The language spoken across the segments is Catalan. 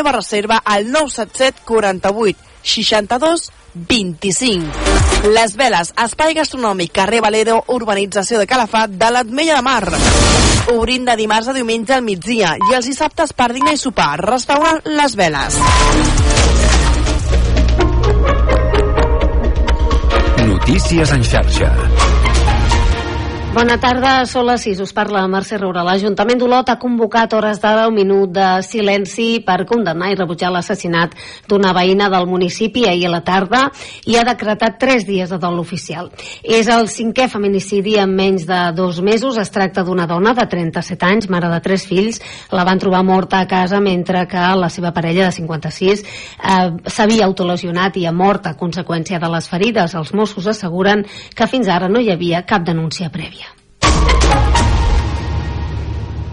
teva reserva al 977 48 62 25. Les Veles, espai gastronòmic, carrer Valero, urbanització de Calafat, de l'Atmella de Mar. Obrint de dimarts a diumenge al migdia i els dissabtes per dinar i sopar. Restaurant Les Veles. Notícies en xarxa. Bona tarda, són les 6, us parla Mercè Roura. L'Ajuntament d'Olot ha convocat hores d'ara un minut de silenci per condemnar i rebutjar l'assassinat d'una veïna del municipi ahir a la tarda i ha decretat 3 dies de dol oficial. És el cinquè feminicidi en menys de dos mesos. Es tracta d'una dona de 37 anys, mare de tres fills. La van trobar morta a casa mentre que la seva parella de 56 eh, s'havia autolesionat i ha mort a conseqüència de les ferides. Els Mossos asseguren que fins ara no hi havia cap denúncia prèvia.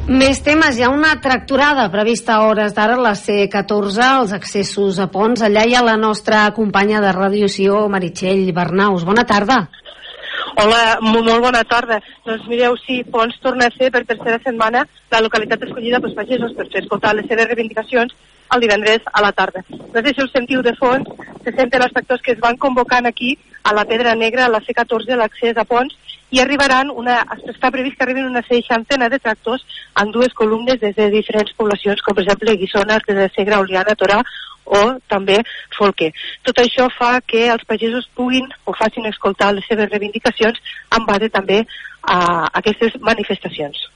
Més temes. Hi ha una tracturada prevista a hores d'ara a la C14, els accessos a Pons. Allà hi ha la nostra companya de radioció, Meritxell Bernaus. Bona tarda. Hola, molt, bona tarda. Doncs mireu, sí, Pons torna a ser per tercera setmana la localitat escollida pels pagesos per fer escoltar les seves reivindicacions el divendres a la tarda. No sé si us sentiu de fons, se senten els factors que es van convocant aquí a la Pedra Negra, a la C14, l'accés a Pons, i arribaran una, està previst que arribin una seixantena de tractors en dues columnes des de diferents poblacions, com per exemple Guissona, des de Segre, Oliana, Torà o també Folquer. Tot això fa que els pagesos puguin o facin escoltar les seves reivindicacions en base també a aquestes manifestacions.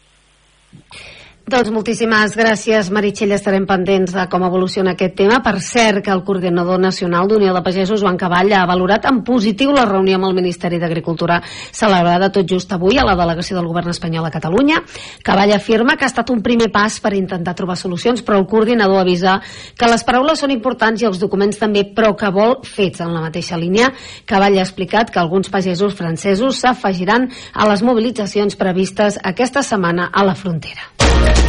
Doncs moltíssimes gràcies, Meritxell. Estarem pendents de com evoluciona aquest tema. Per cert, que el coordinador nacional d'Unió de Pagesos, Joan Cavall, ha valorat en positiu la reunió amb el Ministeri d'Agricultura celebrada tot just avui a la delegació del govern espanyol a Catalunya. Cavall afirma que ha estat un primer pas per intentar trobar solucions, però el coordinador avisa que les paraules són importants i els documents també, però que vol fets en la mateixa línia. Cavall ha explicat que alguns pagesos francesos s'afegiran a les mobilitzacions previstes aquesta setmana a la frontera.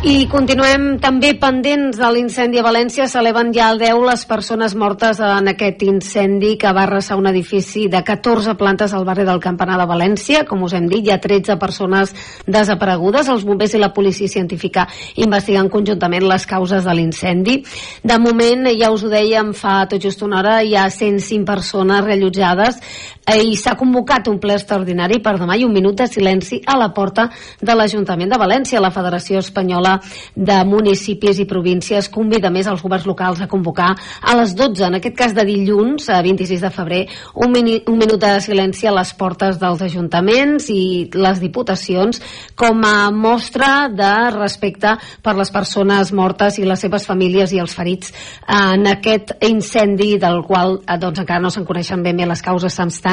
I continuem també pendents de l'incendi a València. S'eleven ja al 10 les persones mortes en aquest incendi que va arrasar un edifici de 14 plantes al barri del Campanar de València. Com us hem dit, hi ha 13 persones desaparegudes. Els bombers i la policia científica investiguen conjuntament les causes de l'incendi. De moment, ja us ho dèiem fa tot just una hora, hi ha 105 persones reallotjades i s'ha convocat un ple extraordinari per demà i un minut de silenci a la porta de l'Ajuntament de València. La Federació Espanyola de municipis i províncies convida més els governs locals a convocar a les 12, en aquest cas de dilluns, a 26 de febrer, un, mini, un minut de silenci a les portes dels ajuntaments i les diputacions com a mostra de respecte per les persones mortes i les seves famílies i els ferits en aquest incendi del qual eh, doncs, encara no se'n coneixen ben bé les causes,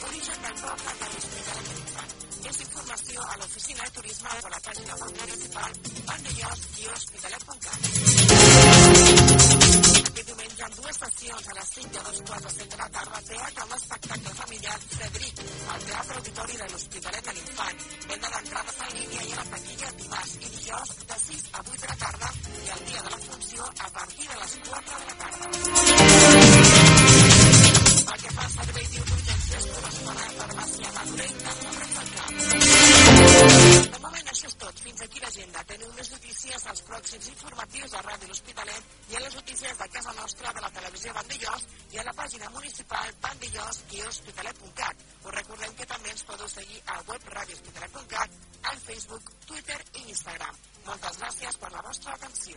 d'origen del poble de l'Hospital. Més informació a l'oficina de turisme o a la pàgina web municipal vandellós-hospitalet.cat. Aquest diumenge amb dues sessions a les 5 i a dos quarts de 7 de la tarda teatre un espectacle familiar Frederic al Teatre Auditori de l'Hospitalet de l'Infant. Venda d'entrades en línia i a la taquilla dimarts i dijous de 6 a 8 de la tarda i el dia de la funció a partir de les 4 de la tarda. Teniu més notícies als pròxims informatius de Ràdio L'Hospitalet i a les notícies de casa nostra de la televisió Vandellós i a la pàgina municipal vandellós-hospitalet.cat. Us recordem que també ens podeu seguir al web radiohospitalet.cat, al Facebook, Twitter i Instagram. Moltes gràcies per la vostra atenció.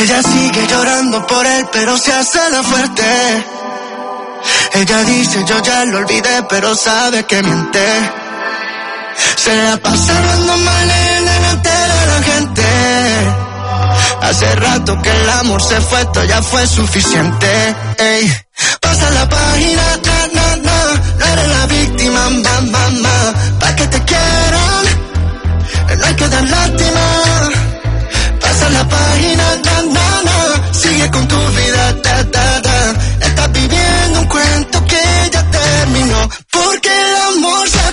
Ella sigue llorando por él, pero se hace la fuerte. Ella dice, yo ya lo olvidé, pero sabe que miente. Se la pasa hablando mal en delante de la gente. Hace rato que el amor se fue, esto ya fue suficiente. Ey, pasa la página, na, na, na. No eres la víctima, ma, ma, ma. Pa' que te quieran, no hay que dar lástima. Pasa la página, con tu vida, da, da, da. Estás viviendo un cuento que ya terminó. Porque el amor se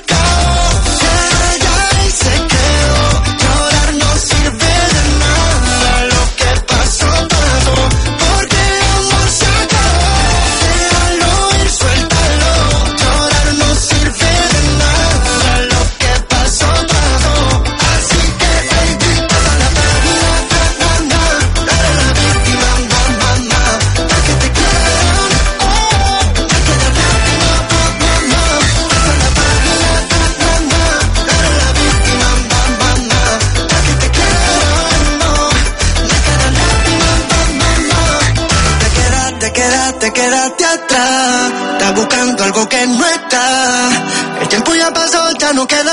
no quedará.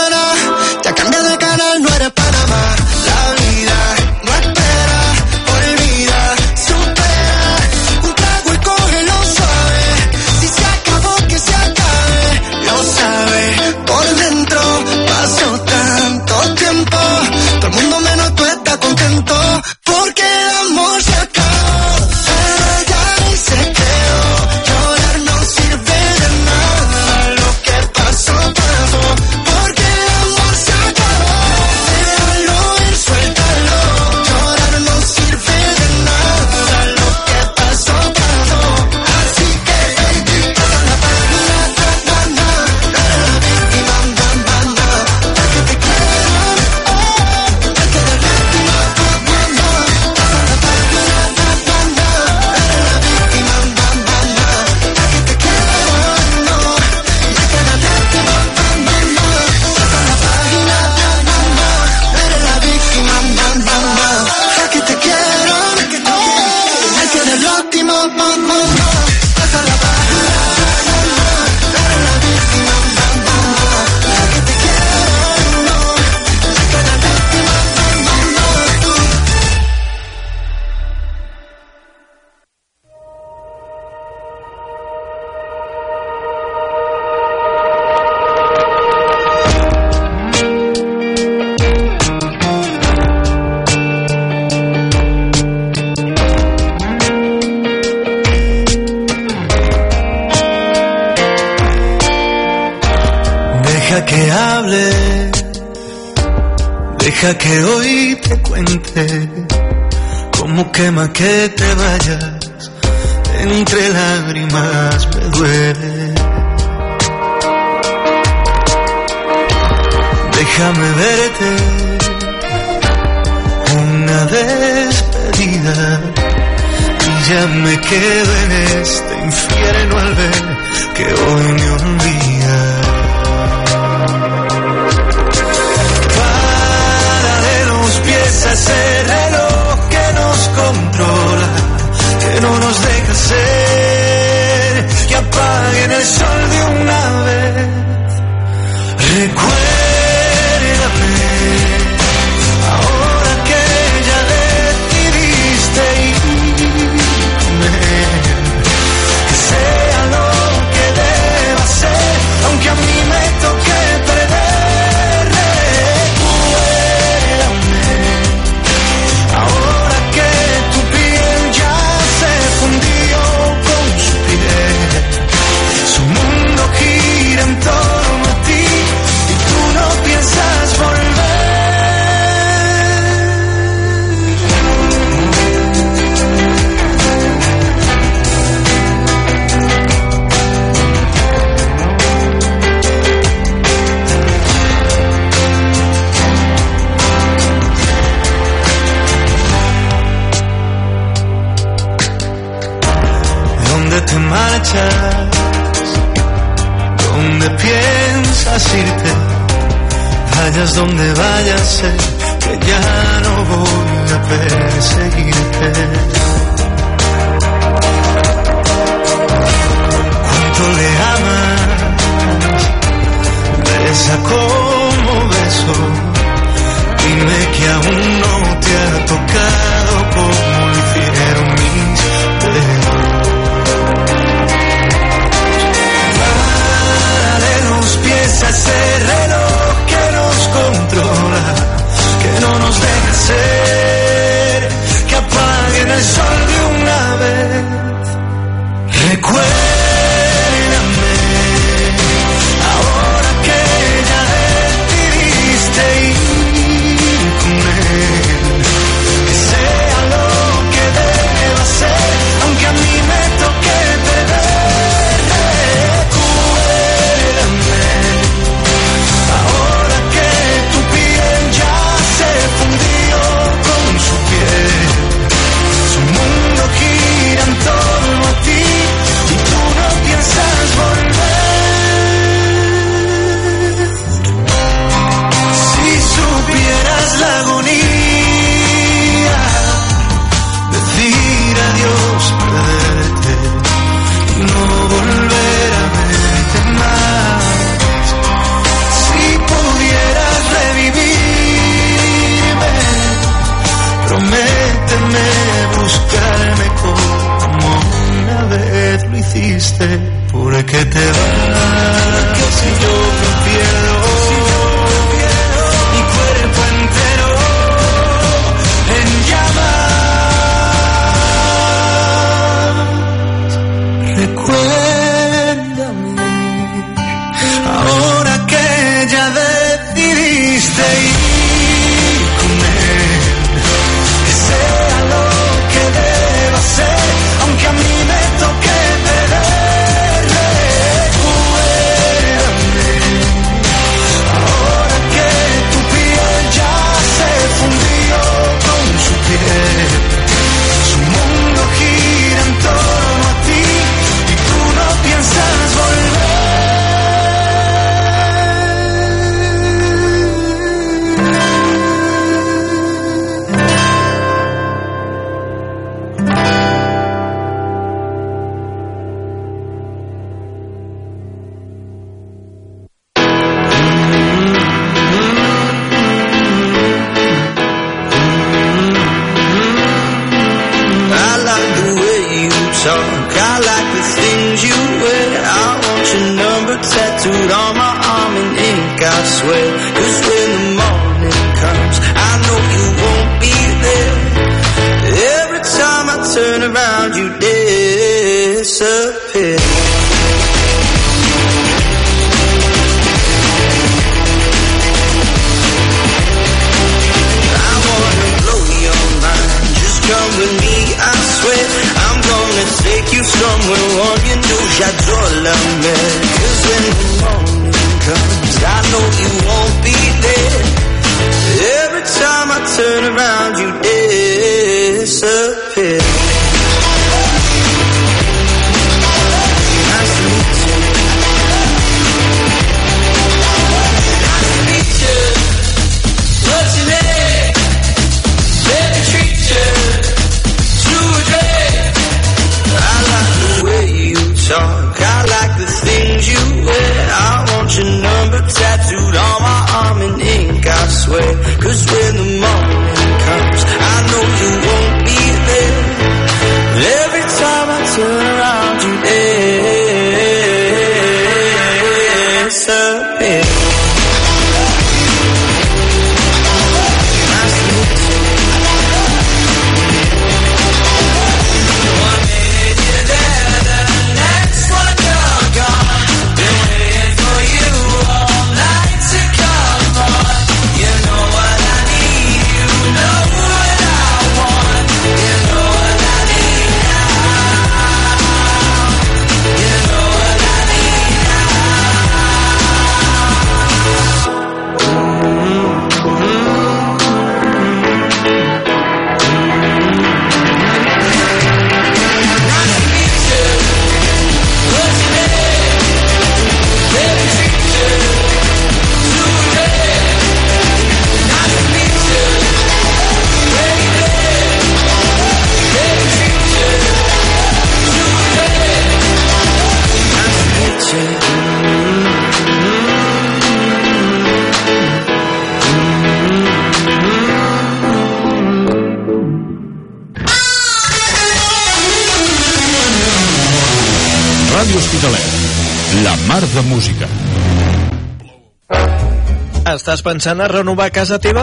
Estàs pensant a renovar casa teva?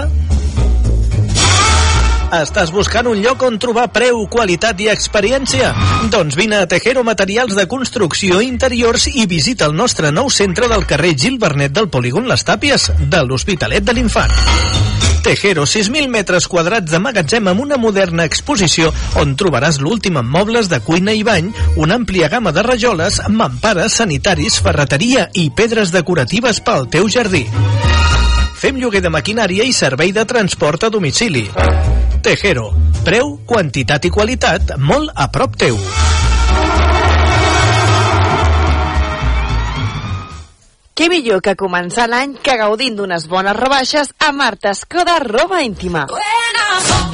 Estàs buscant un lloc on trobar preu, qualitat i experiència? Doncs vine a Tejero Materials de Construcció Interiors i visita el nostre nou centre del carrer Gil Bernet del Polígon Les Tàpies de l'Hospitalet de l'Infant. Tejero, 6.000 metres quadrats de magatzem amb una moderna exposició on trobaràs l'últim en mobles de cuina i bany, una àmplia gamma de rajoles, mampares, sanitaris, ferreteria i pedres decoratives pel teu jardí. Fem lloguer de maquinària i servei de transport a domicili. Tejero. Preu, quantitat i qualitat molt a prop teu. Què millor que començar l'any que gaudint d'unes bones rebaixes a Marta Escoda Roba Íntima.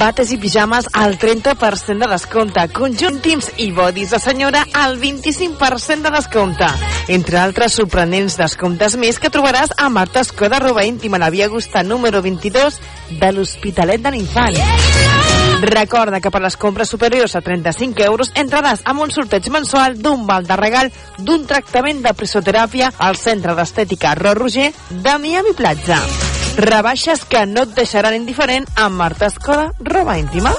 Bates i pijames al 30% de descompte, conjuntims i bodis de senyora al 25% de descompte. Entre altres sorprenents descomptes més que trobaràs a Marta Escoda Roba Íntima, la via Gusta número 22 de l'Hospitalet de l'Infant. Yeah, yeah. Recorda que per les compres superiors a 35 euros entraràs amb un sorteig mensual d'un val de regal d'un tractament de presoteràpia al Centre d'Estètica Ro Roger de Miami Platja. Rebaixes que no et deixaran indiferent amb Marta Escoda, roba íntima.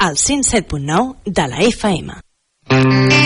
al 107.9 de la FM. Hoy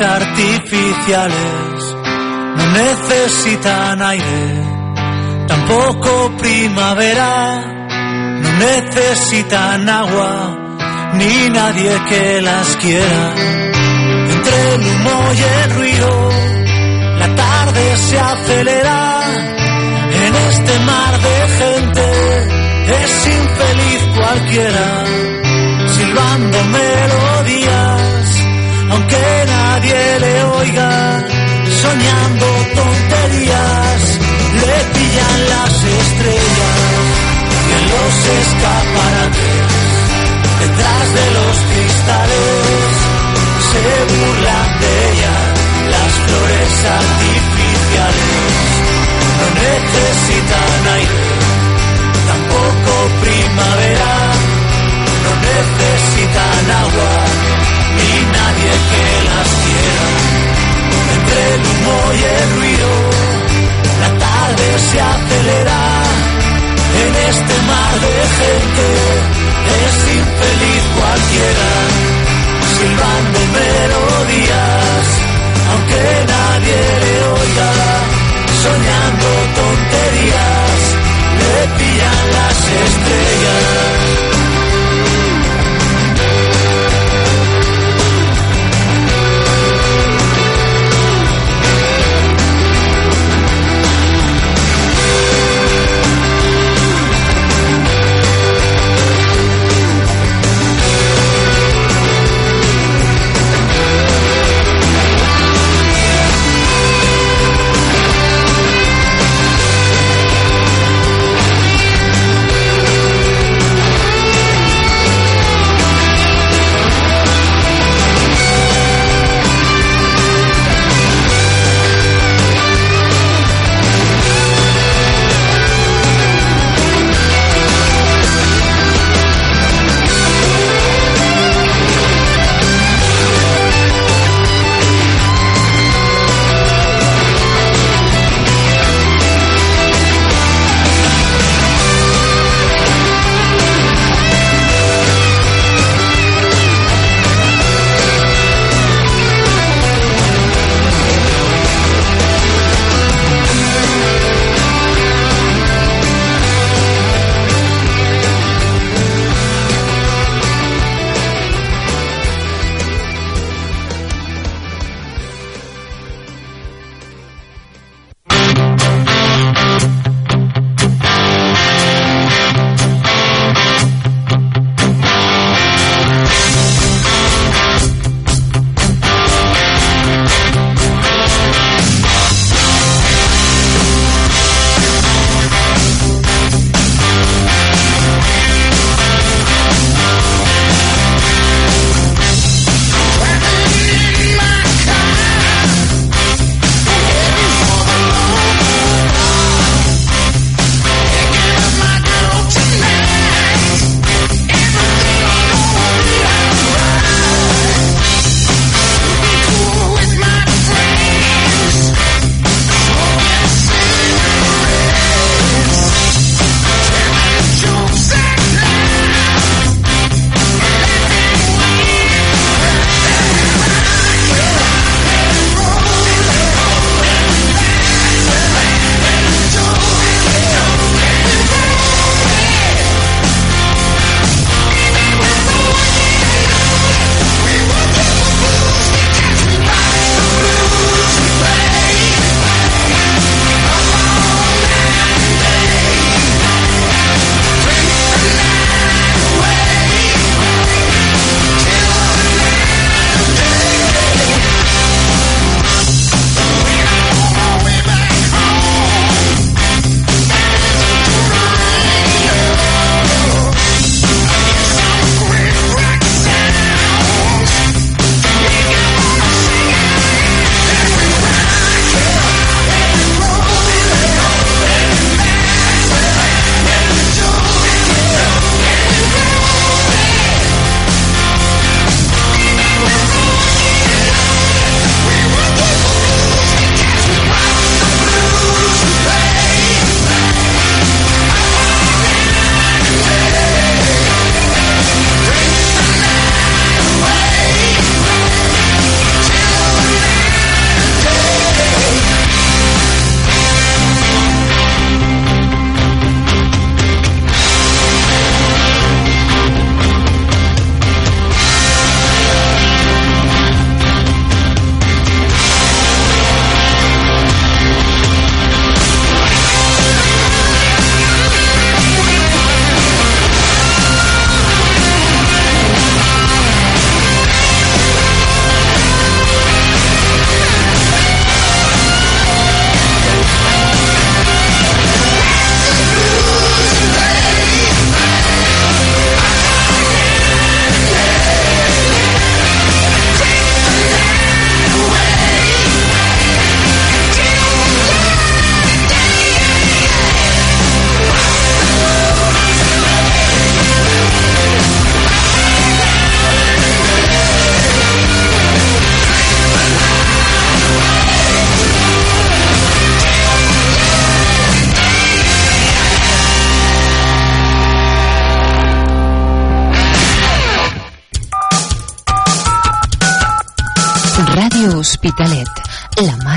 artificiales. No necesitan aire, tampoco primavera, no necesitan agua, ni nadie que las quiera. Entre el humo y el ruido, la tarde se acelera en este mar de gente es infeliz cualquiera, silbando melodías, aunque nadie le oiga, soñando tonterías, le pillan las estrellas y en los escaparates, detrás de los cristales, se burlan de ella las flores artificiales. No necesitan aire, tampoco primavera, no necesitan agua, ni nadie que las quiera. Entre el humo y el ruido, la tarde se acelera en este mar de gente es infeliz cualquiera, silbando melodías, aunque nadie le oiga, soñando tonterías, le pillan las estrellas.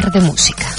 De música.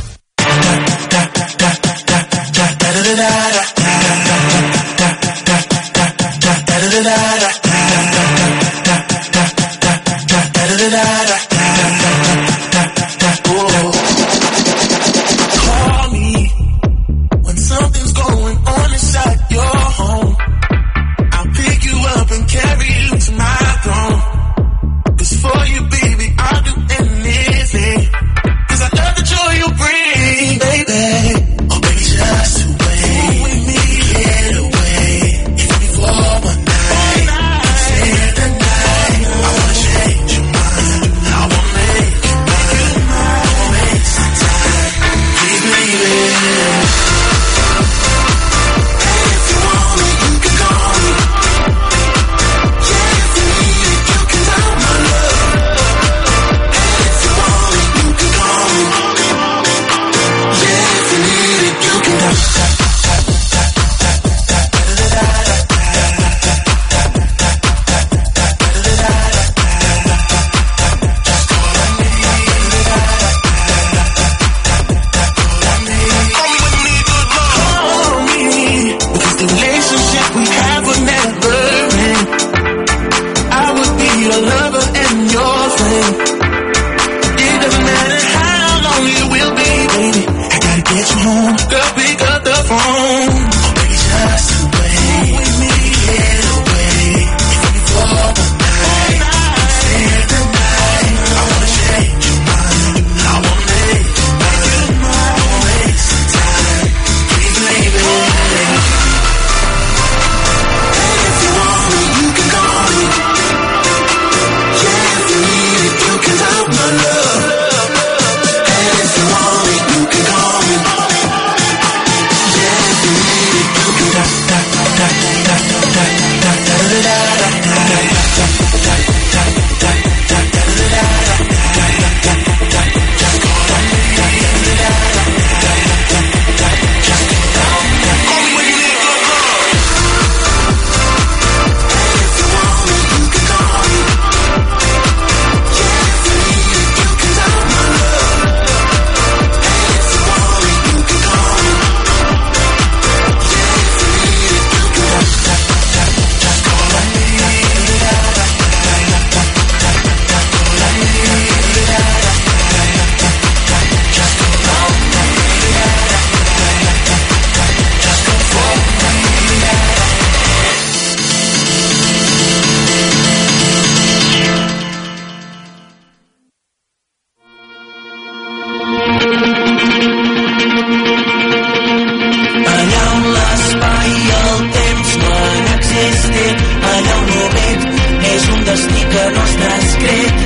que no està escrit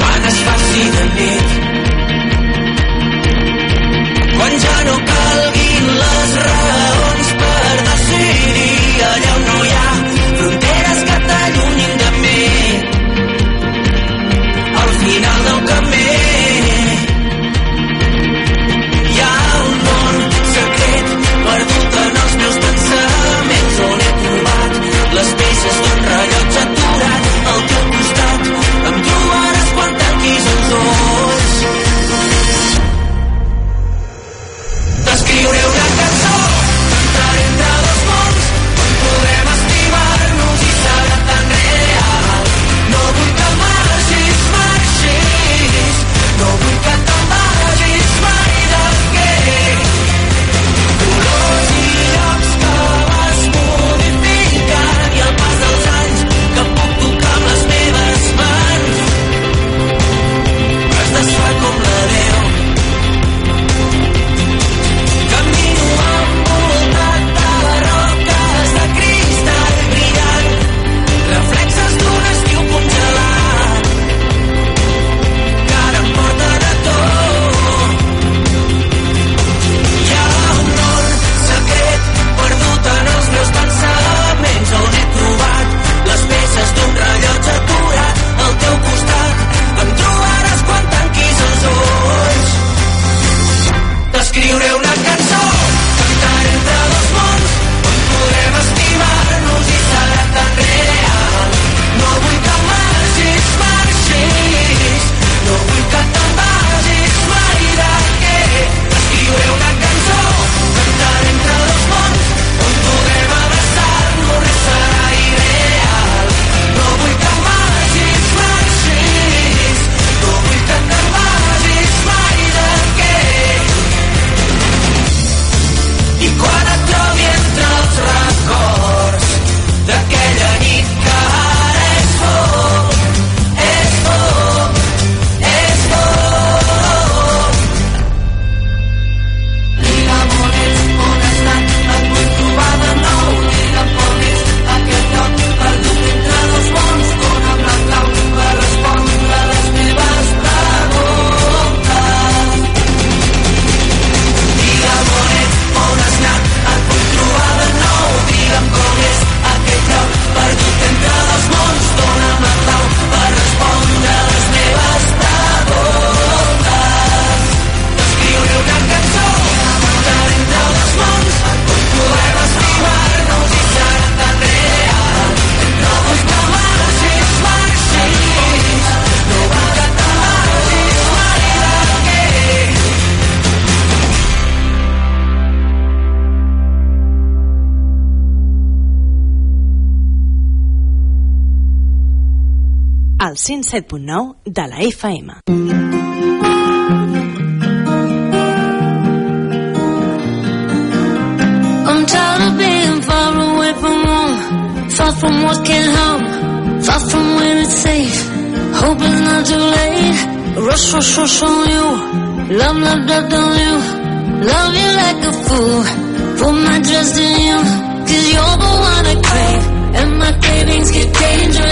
quan es faci de mi 107.9 de la FM. I'm tired of being far away from home. Far from what can help Far from where it's safe. Hope it's not too late. Rush, rush, rush on you. Love, love, love on you? Love you like a fool. Put my trust in you. Cause you're the one I crave. And my cravings get dangerous.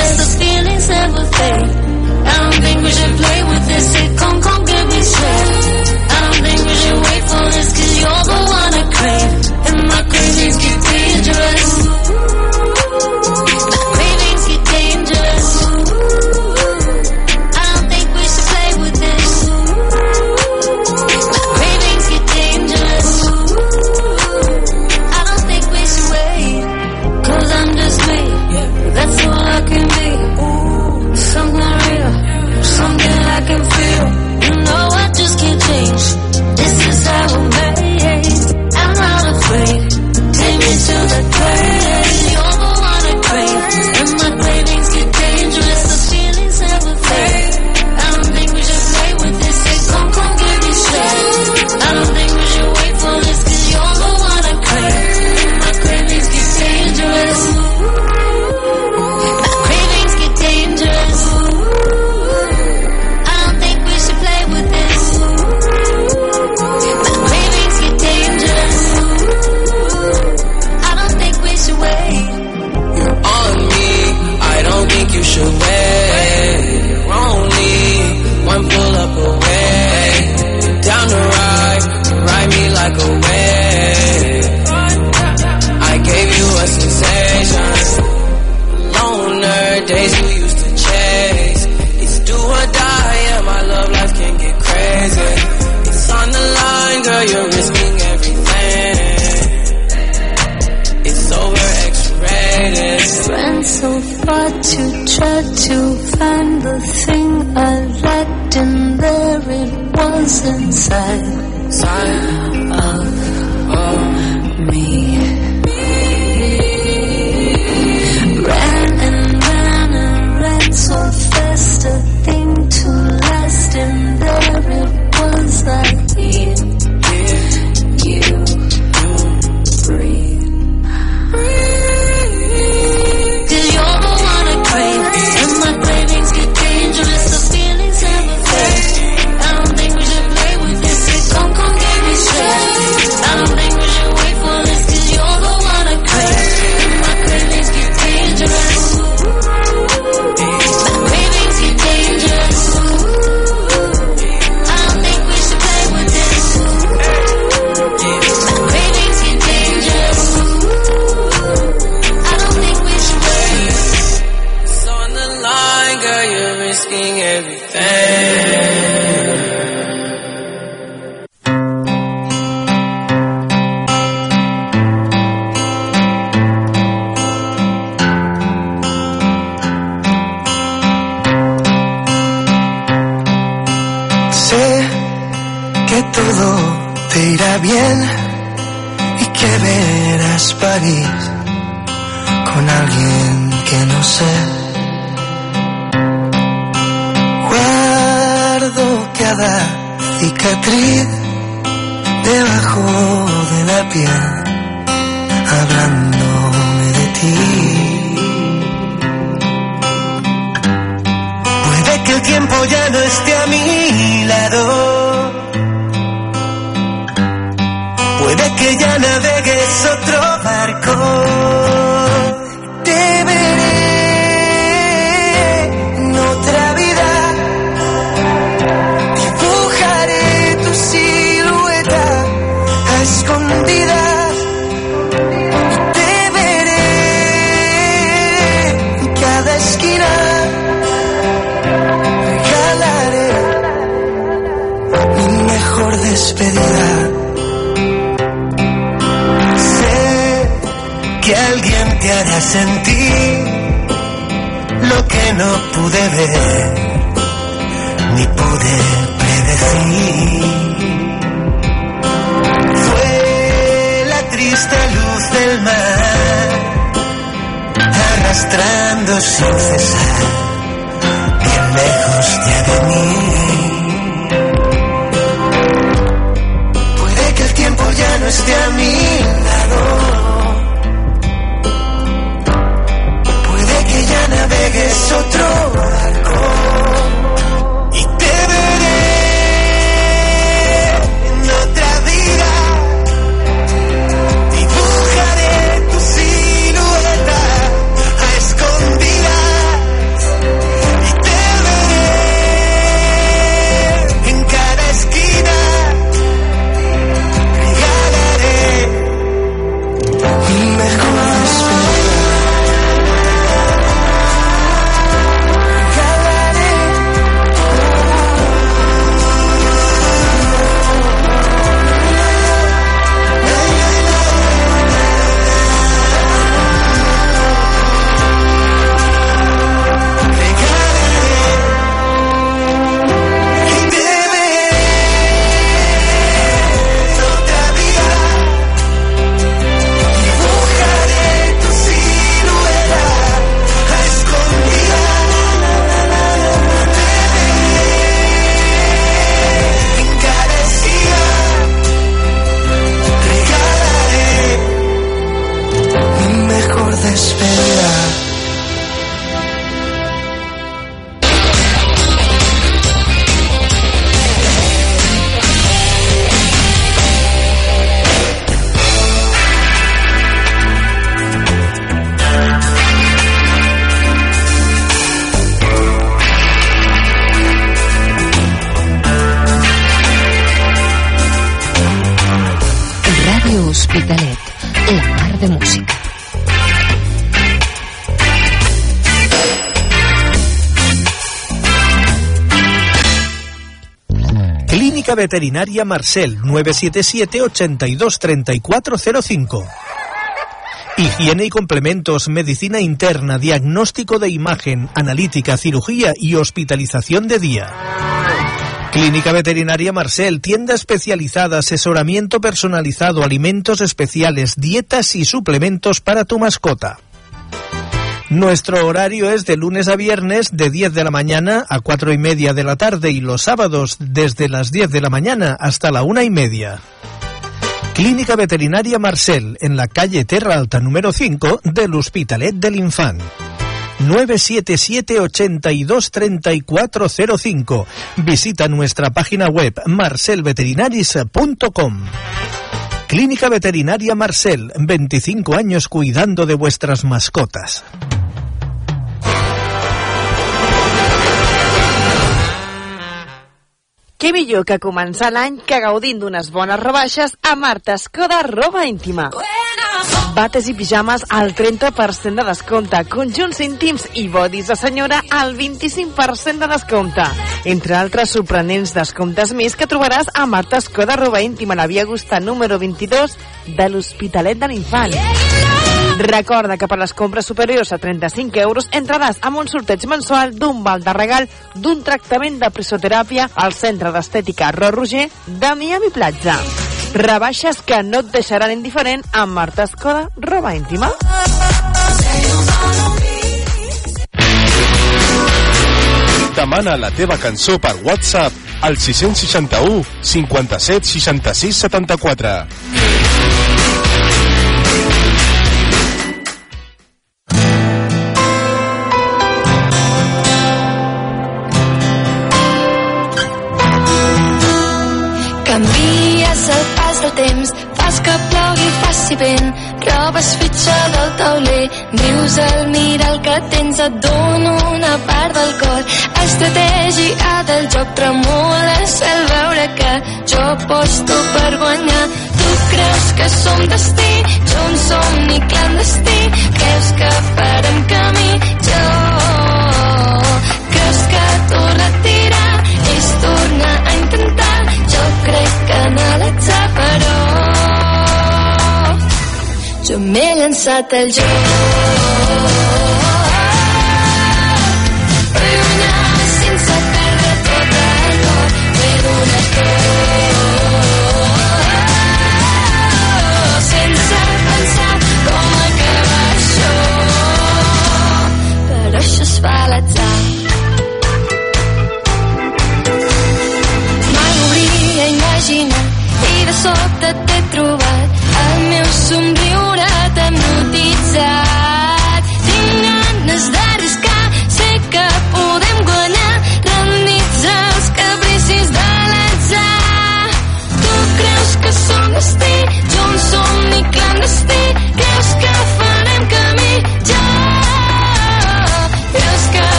pude ver, ni pude predecir. Fue la triste luz del mar, arrastrando sin cesar. Clínica Veterinaria Marcel 977 82 3405. Higiene y complementos, medicina interna, diagnóstico de imagen, analítica, cirugía y hospitalización de día. Clínica Veterinaria Marcel, tienda especializada, asesoramiento personalizado, alimentos especiales, dietas y suplementos para tu mascota. Nuestro horario es de lunes a viernes de 10 de la mañana a 4 y media de la tarde y los sábados desde las 10 de la mañana hasta la una y media. Clínica Veterinaria Marcel, en la calle Terra Alta número 5 del Hospitalet del Infant. 977 82 3405. Visita nuestra página web marcelveterinaris.com. Clínica Veterinaria Marcel, 25 años cuidando de vuestras mascotas. Què millor que començar l'any que gaudint d'unes bones rebaixes a Marta Escoda Roba Íntima. Bates i pijames al 30% de descompte, conjunts íntims i bodis de senyora al 25% de descompte. Entre altres sorprenents descomptes més que trobaràs a Marta Escoda Roba Íntima, la via Augusta número 22 de l'Hospitalet de l'Infant. Recorda que per les compres superiors a 35 euros entraràs amb un sorteig mensual d'un val de regal d'un tractament de presoteràpia al Centre d'Estètica Ro Roger de Miami Platja. Rebaixes que no et deixaran indiferent amb Marta Escoda, roba íntima. Demana la teva cançó per WhatsApp al 661 57 66 74. Dius al mirar el que tens, et dono una part del cor. Estratègia del joc tremoles al veure que jo aposto per guanyar. Tu creus que som destí, jo un somni clandestí, creus que farem camí, jo. Creus que tornar a tirar? És tornar a intentar? Jo crec que analitzar però jo m'he llançat al joc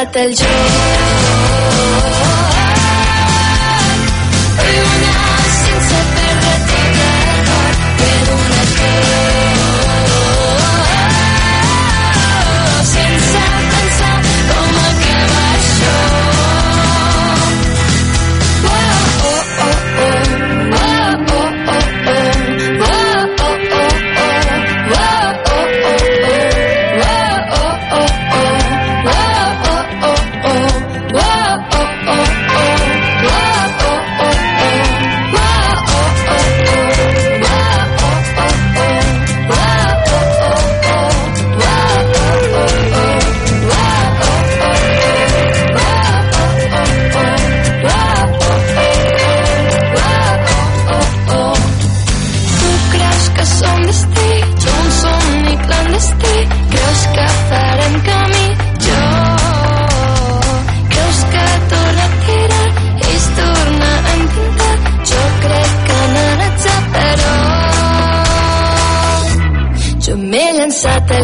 llançat al joc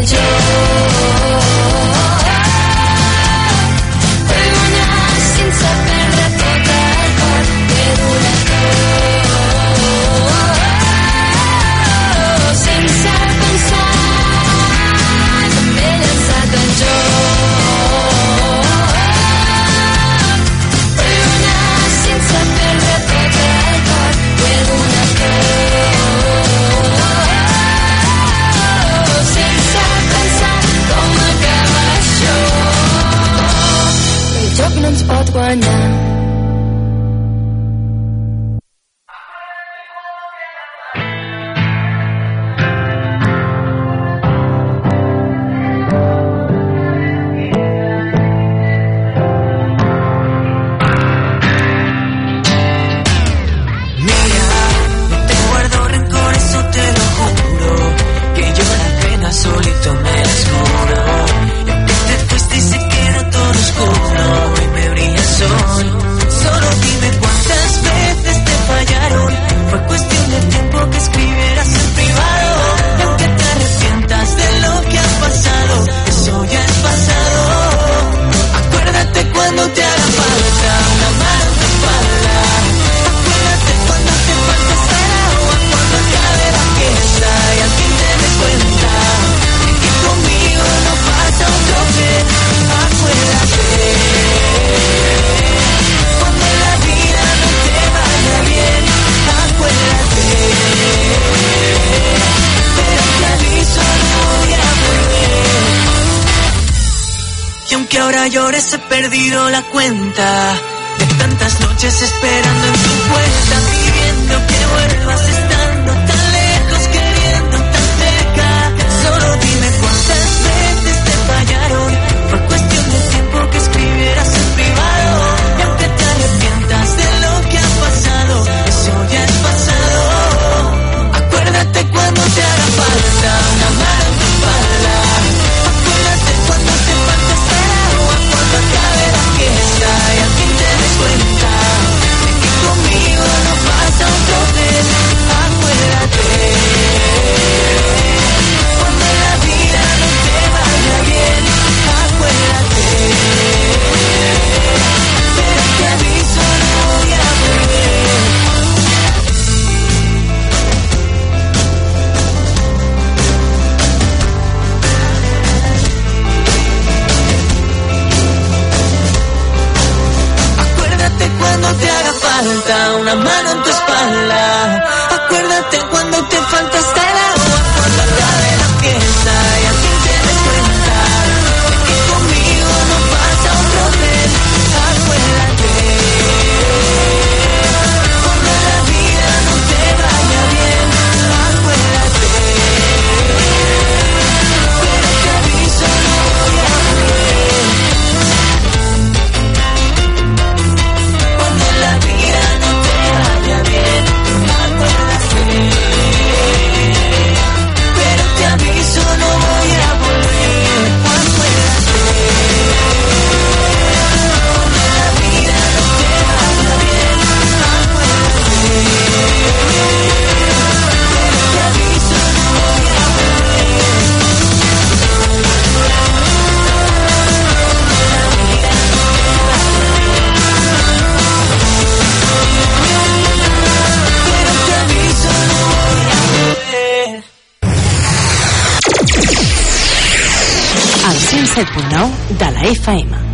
llançat 我能。Cuenta 107.9 de la FM.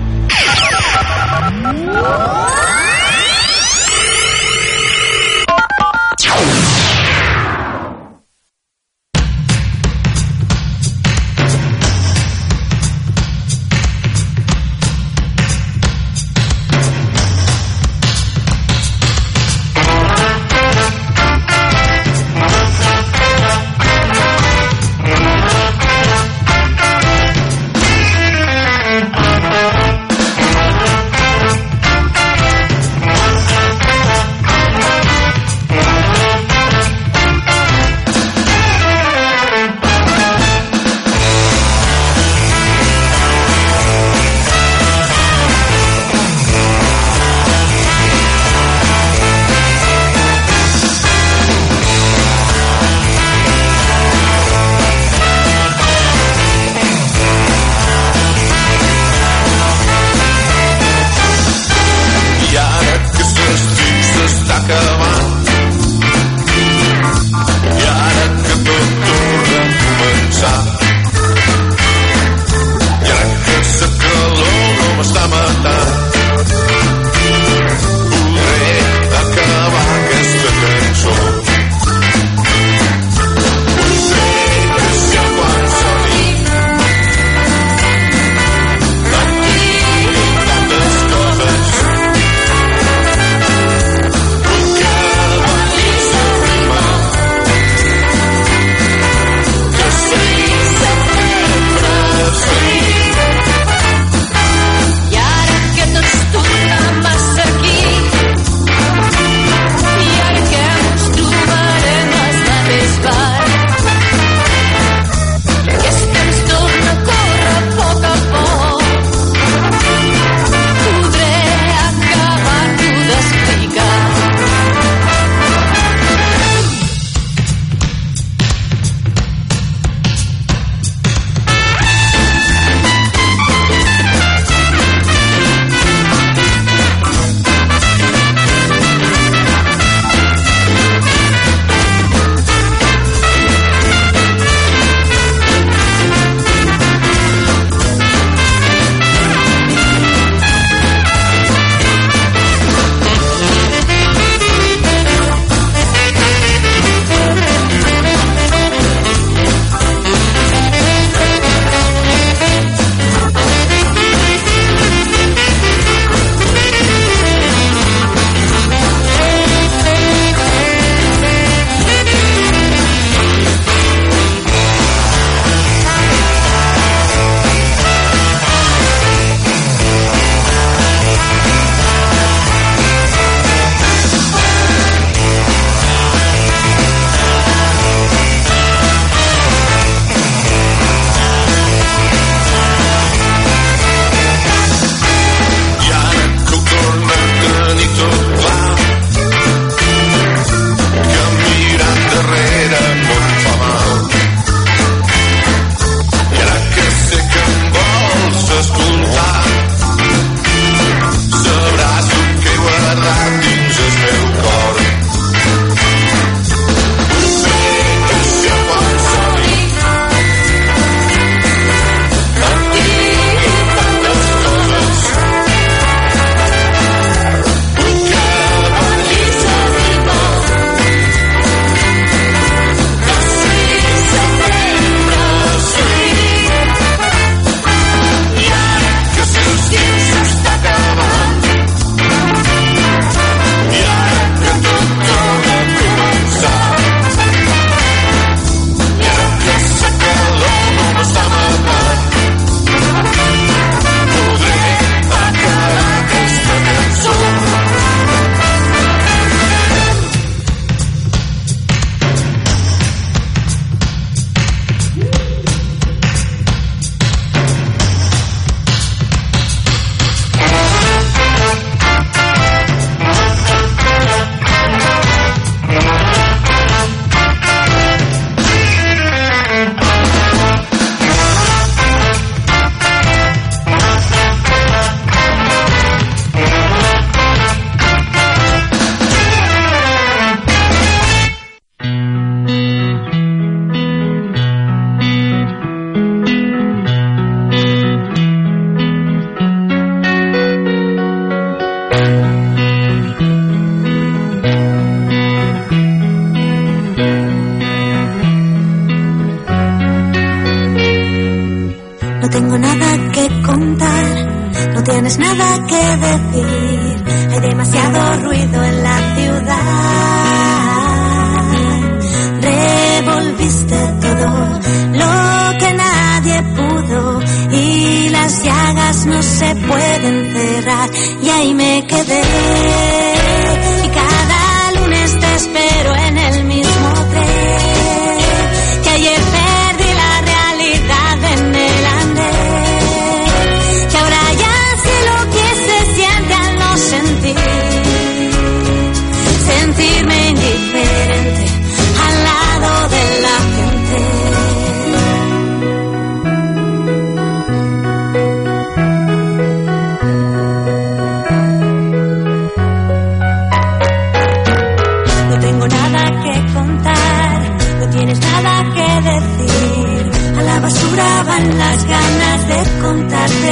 devolviste todo lo que nadie pudo y las llagas no se pueden cerrar y ahí me quedé.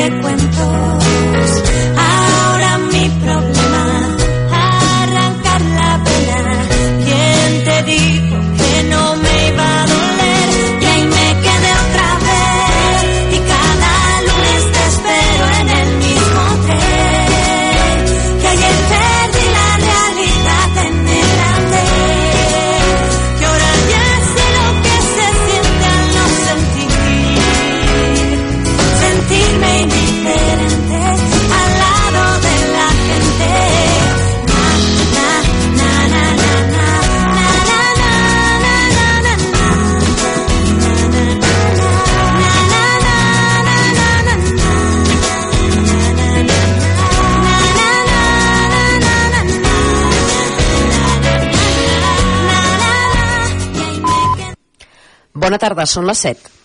frecuencia. tarda, són les 7.